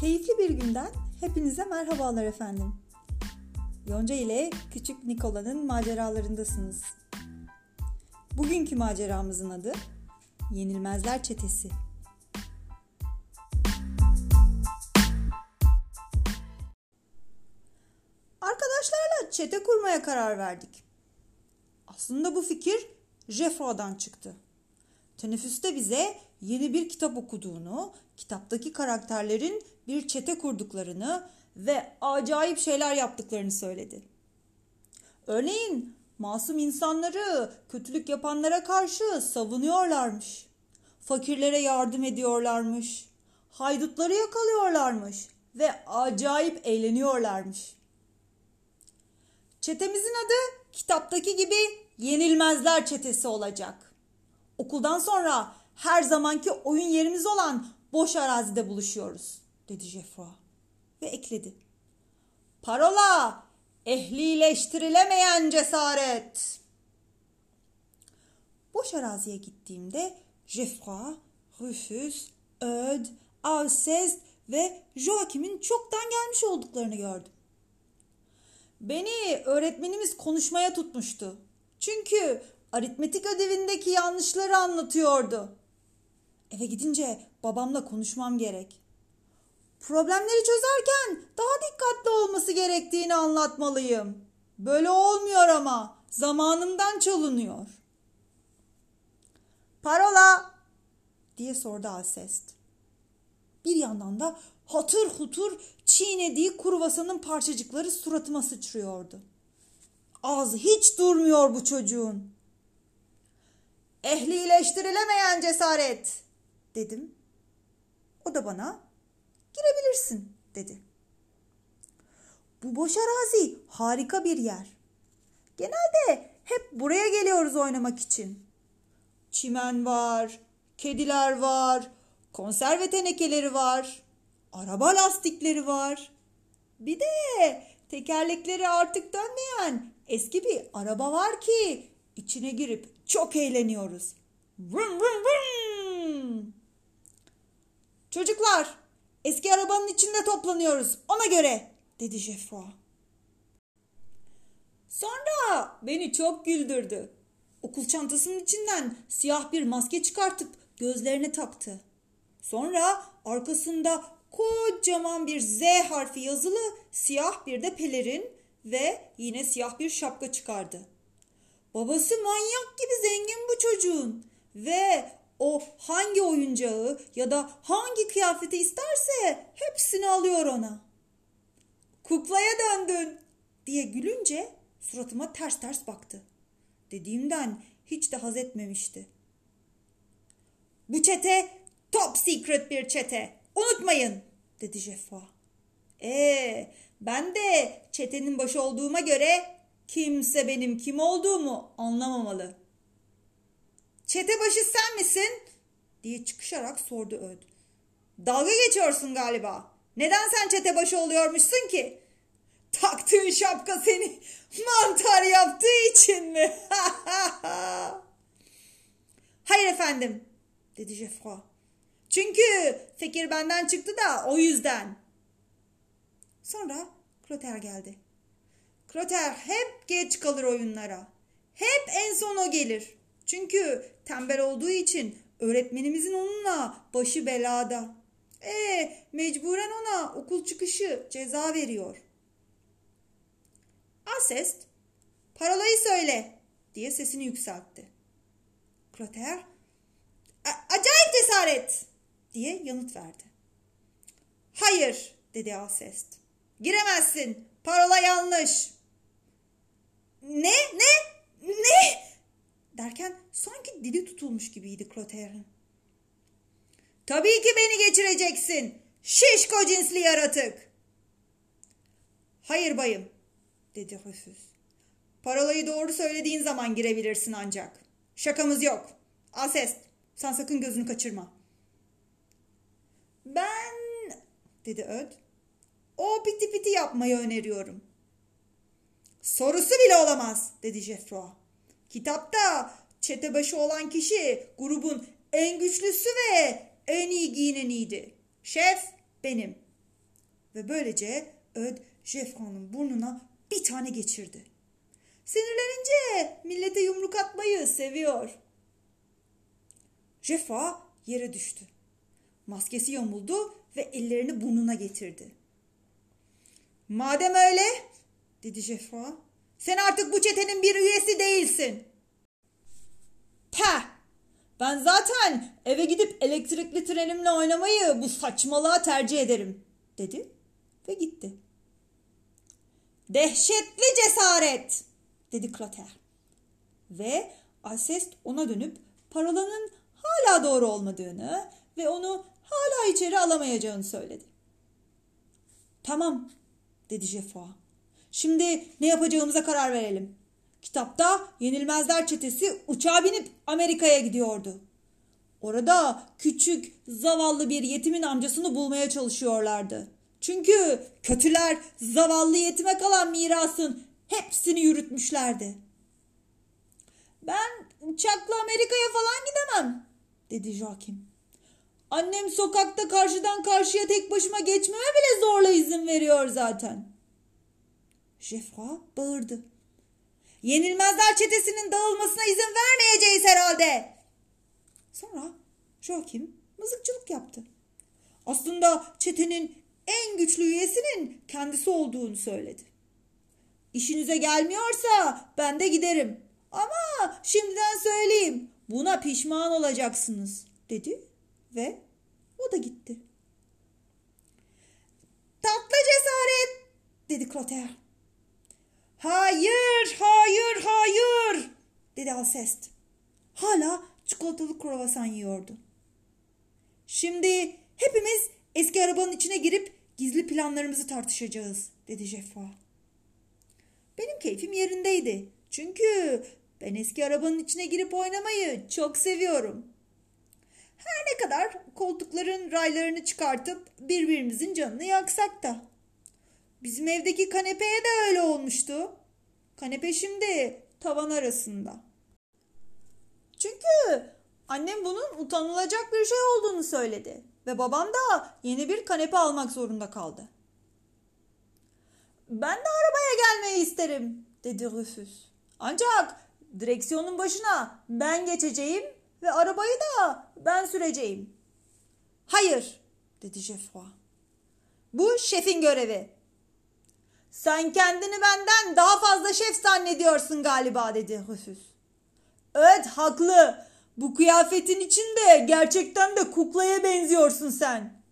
Keyifli bir günden hepinize merhabalar efendim. Yonca ile Küçük Nikola'nın maceralarındasınız. Bugünkü maceramızın adı Yenilmezler Çetesi. Arkadaşlarla çete kurmaya karar verdik. Aslında bu fikir Jeffro'dan çıktı. Teneffüste bize yeni bir kitap okuduğunu, kitaptaki karakterlerin bir çete kurduklarını ve acayip şeyler yaptıklarını söyledi. Örneğin masum insanları kötülük yapanlara karşı savunuyorlarmış. Fakirlere yardım ediyorlarmış. Haydutları yakalıyorlarmış ve acayip eğleniyorlarmış. Çetemizin adı kitaptaki gibi Yenilmezler Çetesi olacak. Okuldan sonra her zamanki oyun yerimiz olan boş arazide buluşuyoruz, dedi Jeffroy ve ekledi. Parola, ehlileştirilemeyen cesaret. Boş araziye gittiğimde Jeffroy, Rufus, Öd, Alceste ve Joachim'in çoktan gelmiş olduklarını gördüm. Beni öğretmenimiz konuşmaya tutmuştu. Çünkü aritmetik ödevindeki yanlışları anlatıyordu. Eve gidince babamla konuşmam gerek. Problemleri çözerken daha dikkatli olması gerektiğini anlatmalıyım. Böyle olmuyor ama zamanımdan çalınıyor. Parola diye sordu Alcest. Bir yandan da hatır hutur çiğnediği kuruvasanın parçacıkları suratıma sıçrıyordu. Ağzı hiç durmuyor bu çocuğun. Ehlileştirilemeyen cesaret dedim. O da bana girebilirsin dedi. Bu boş arazi harika bir yer. Genelde hep buraya geliyoruz oynamak için. Çimen var, kediler var, konserve tenekeleri var, araba lastikleri var. Bir de tekerlekleri artık dönmeyen eski bir araba var ki içine girip çok eğleniyoruz. Vrum vrum vrum. Çocuklar eski arabanın içinde toplanıyoruz ona göre dedi Jeffroy. Sonra beni çok güldürdü. Okul çantasının içinden siyah bir maske çıkartıp gözlerine taktı. Sonra arkasında kocaman bir Z harfi yazılı siyah bir de pelerin ve yine siyah bir şapka çıkardı. Babası manyak gibi zengin bu çocuğun ve o hangi oyuncağı ya da hangi kıyafeti isterse hepsini alıyor ona. Kuklaya döndün diye gülünce suratıma ters ters baktı. Dediğimden hiç de haz etmemişti. Bu çete top secret bir çete. Unutmayın dedi Jeffa. Ee, ben de çetenin başı olduğuma göre kimse benim kim olduğumu anlamamalı. Çete başı sen misin? diye çıkışarak sordu Öd. Dalga geçiyorsun galiba. Neden sen çete başı oluyormuşsun ki? Taktığın şapka seni mantar yaptığı için mi? Hayır efendim, dedi Jeffroy. Çünkü fikir benden çıktı da o yüzden. Sonra Kloter geldi. Kloter hep geç kalır oyunlara. Hep en son o gelir. Çünkü tembel olduğu için öğretmenimizin onunla başı belada. E mecburen ona okul çıkışı ceza veriyor. Asest, parolayı söyle diye sesini yükseltti. Kloter, acayip cesaret diye yanıt verdi. Hayır dedi Alcest. Giremezsin. Parola yanlış. Ne? Ne? Ne? Derken sanki dili tutulmuş gibiydi Clotair'ın. Tabii ki beni geçireceksin. Şişko cinsli yaratık. Hayır bayım, dedi Rufus. Parolayı doğru söylediğin zaman girebilirsin ancak. Şakamız yok. Alcest, sen sakın gözünü kaçırma. Ben, dedi Öd, o piti piti yapmayı öneriyorum. Sorusu bile olamaz, dedi Jeffroy. Kitapta çete başı olan kişi grubun en güçlüsü ve en iyi giyineniydi. Şef benim. ve böylece Öd Jeffra'nın burnuna bir tane geçirdi. Sinirlenince millete yumruk atmayı seviyor. Jeffra yere düştü. Maskesi yamuldu ve ellerini burnuna getirdi. Madem öyle, dedi Jeffra, sen artık bu çetenin bir üyesi değilsin. Peh! Ben zaten eve gidip elektrikli trenimle oynamayı bu saçmalığa tercih ederim, dedi ve gitti. Dehşetli cesaret, dedi Klater. Ve Alcest ona dönüp parolanın hala doğru olmadığını ve onu hala içeri alamayacağını söyledi. Tamam, dedi Jeffa. Şimdi ne yapacağımıza karar verelim. Kitapta Yenilmezler Çetesi uçağa binip Amerika'ya gidiyordu. Orada küçük, zavallı bir yetimin amcasını bulmaya çalışıyorlardı. Çünkü kötüler zavallı yetime kalan mirasın hepsini yürütmüşlerdi. Ben uçakla Amerika'ya falan gidemem, dedi Joakim. Annem sokakta karşıdan karşıya tek başıma geçmeme bile zorla izin veriyor zaten. Jeffra bağırdı. Yenilmezler çetesinin dağılmasına izin vermeyeceğiz herhalde. Sonra Joakim mızıkçılık yaptı. Aslında çetenin en güçlü üyesinin kendisi olduğunu söyledi. İşinize gelmiyorsa ben de giderim. Ama şimdiden söyleyeyim buna pişman olacaksınız dedi ve o da gitti. Tatlı cesaret dedi Clotaire. Hayır, hayır, hayır dedi Alcest. Hala çikolatalı kruvasan yiyordu. Şimdi hepimiz eski arabanın içine girip gizli planlarımızı tartışacağız dedi Jeffa. Benim keyfim yerindeydi. Çünkü ben eski arabanın içine girip oynamayı çok seviyorum. Her ne kadar koltukların raylarını çıkartıp birbirimizin canını yaksak da. Bizim evdeki kanepeye de öyle olmuştu. Kanepe şimdi tavan arasında. Çünkü annem bunun utanılacak bir şey olduğunu söyledi ve babam da yeni bir kanepe almak zorunda kaldı. Ben de arabaya gelmeyi isterim dedi Rufus. Ancak direksiyonun başına ben geçeceğim ve arabayı da ben süreceğim. Hayır dedi Jeffroy. Bu şefin görevi. Sen kendini benden daha fazla şef zannediyorsun galiba dedi Rufus. Evet haklı. Bu kıyafetin içinde gerçekten de kuklaya benziyorsun sen.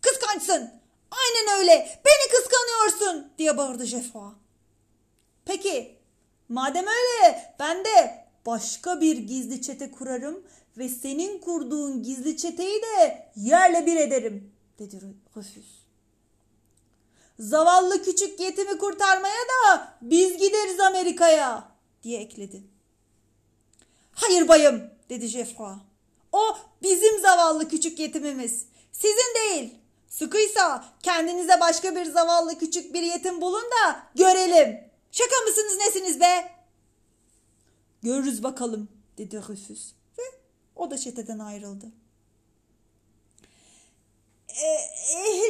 Kıskançsın. Aynen öyle. Beni kıskanıyorsun diye bağırdı Jeffroy. Peki madem öyle ben de başka bir gizli çete kurarım ve senin kurduğun gizli çeteyi de yerle bir ederim dedi Rufus. Zavallı küçük yetimi kurtarmaya da biz gideriz Amerika'ya diye ekledi. Hayır bayım dedi Jeffroy. O bizim zavallı küçük yetimimiz. Sizin değil. Sıkıysa kendinize başka bir zavallı küçük bir yetim bulun da görelim. Şaka mısınız nesiniz be? Görürüz bakalım dedi Rufus ve o da çeteden ayrıldı. Eh,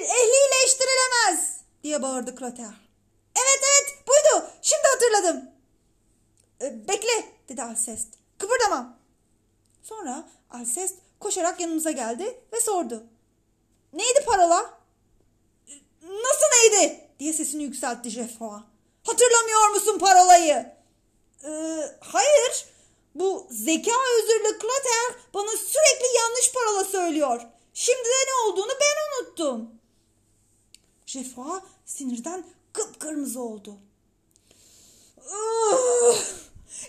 ehlileştirilemez diye bağırdı Kloter. Evet evet buydu şimdi hatırladım. E, bekle dedi Alcest. Kıpırdama. Sonra Alcest koşarak yanımıza geldi ve sordu. Neydi parola? E, nasıl neydi? diye sesini yükseltti Jeffroy. Hatırlamıyor musun parolayı? Ee, hayır. Bu zeka özürlü Klater bana sürekli yanlış parola söylüyor. Şimdi de ne olduğunu ben unuttum. Jeffroy sinirden kıpkırmızı oldu. Uh,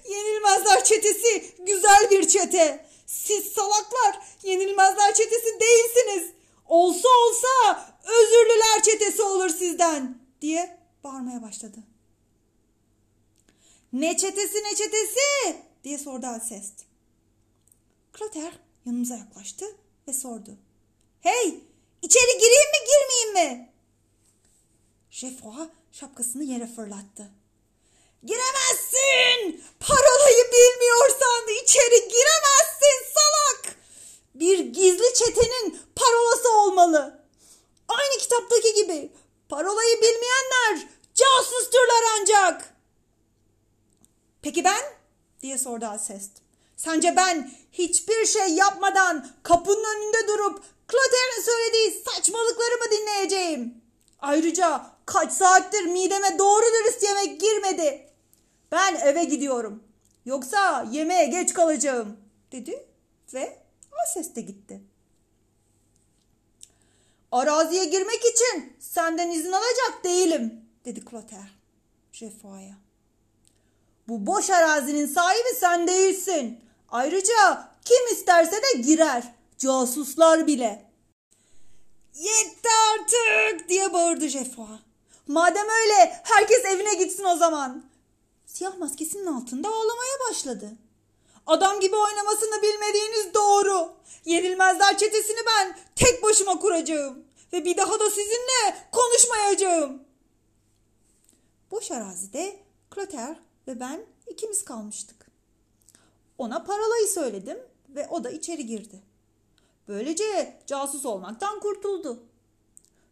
yenilmezler çetesi güzel bir çete. Siz salaklar yenilmezler çetesi değilsiniz. Olsa olsa özürlüler çetesi olur sizden diye bağırmaya başladı. Ne çetesi ne çetesi diye sordu Alcest. Kloter yanımıza yaklaştı ve sordu. Hey içeri gireyim mi girmeyeyim mi? Jeffroy şapkasını yere fırlattı. Giremezsin! Parolayı bilmiyorsan içeri giremezsin salak! Bir gizli çetenin parolası olmalı. Aynı kitaptaki gibi parolayı bilmeyenler casusturlar ancak. Peki ben? diye sordu Alcest. Sence ben hiçbir şey yapmadan kapının önünde durup Clotair'in söylediği saçmalıkları mı dinleyeceğim?'' Ayrıca kaç saattir mideme doğru dürüst yemek girmedi. Ben eve gidiyorum. Yoksa yemeğe geç kalacağım dedi ve Alcest de gitti. Araziye girmek için senden izin alacak değilim dedi Clotaire Jeffoa'ya. Bu boş arazinin sahibi sen değilsin. Ayrıca kim isterse de girer. Casuslar bile. Yetti artık bağırdı Jeffoa. Madem öyle herkes evine gitsin o zaman. Siyah maskesinin altında ağlamaya başladı. Adam gibi oynamasını bilmediğiniz doğru. Yenilmezler çetesini ben tek başıma kuracağım. Ve bir daha da sizinle konuşmayacağım. Boş arazide Clotaire ve ben ikimiz kalmıştık. Ona parolayı söyledim ve o da içeri girdi. Böylece casus olmaktan kurtuldu.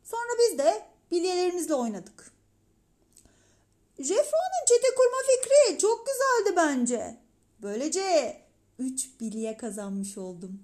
Sonra biz de bilyelerimizle oynadık. Jeffro'nun çete kurma fikri çok güzeldi bence. Böylece üç bilye kazanmış oldum.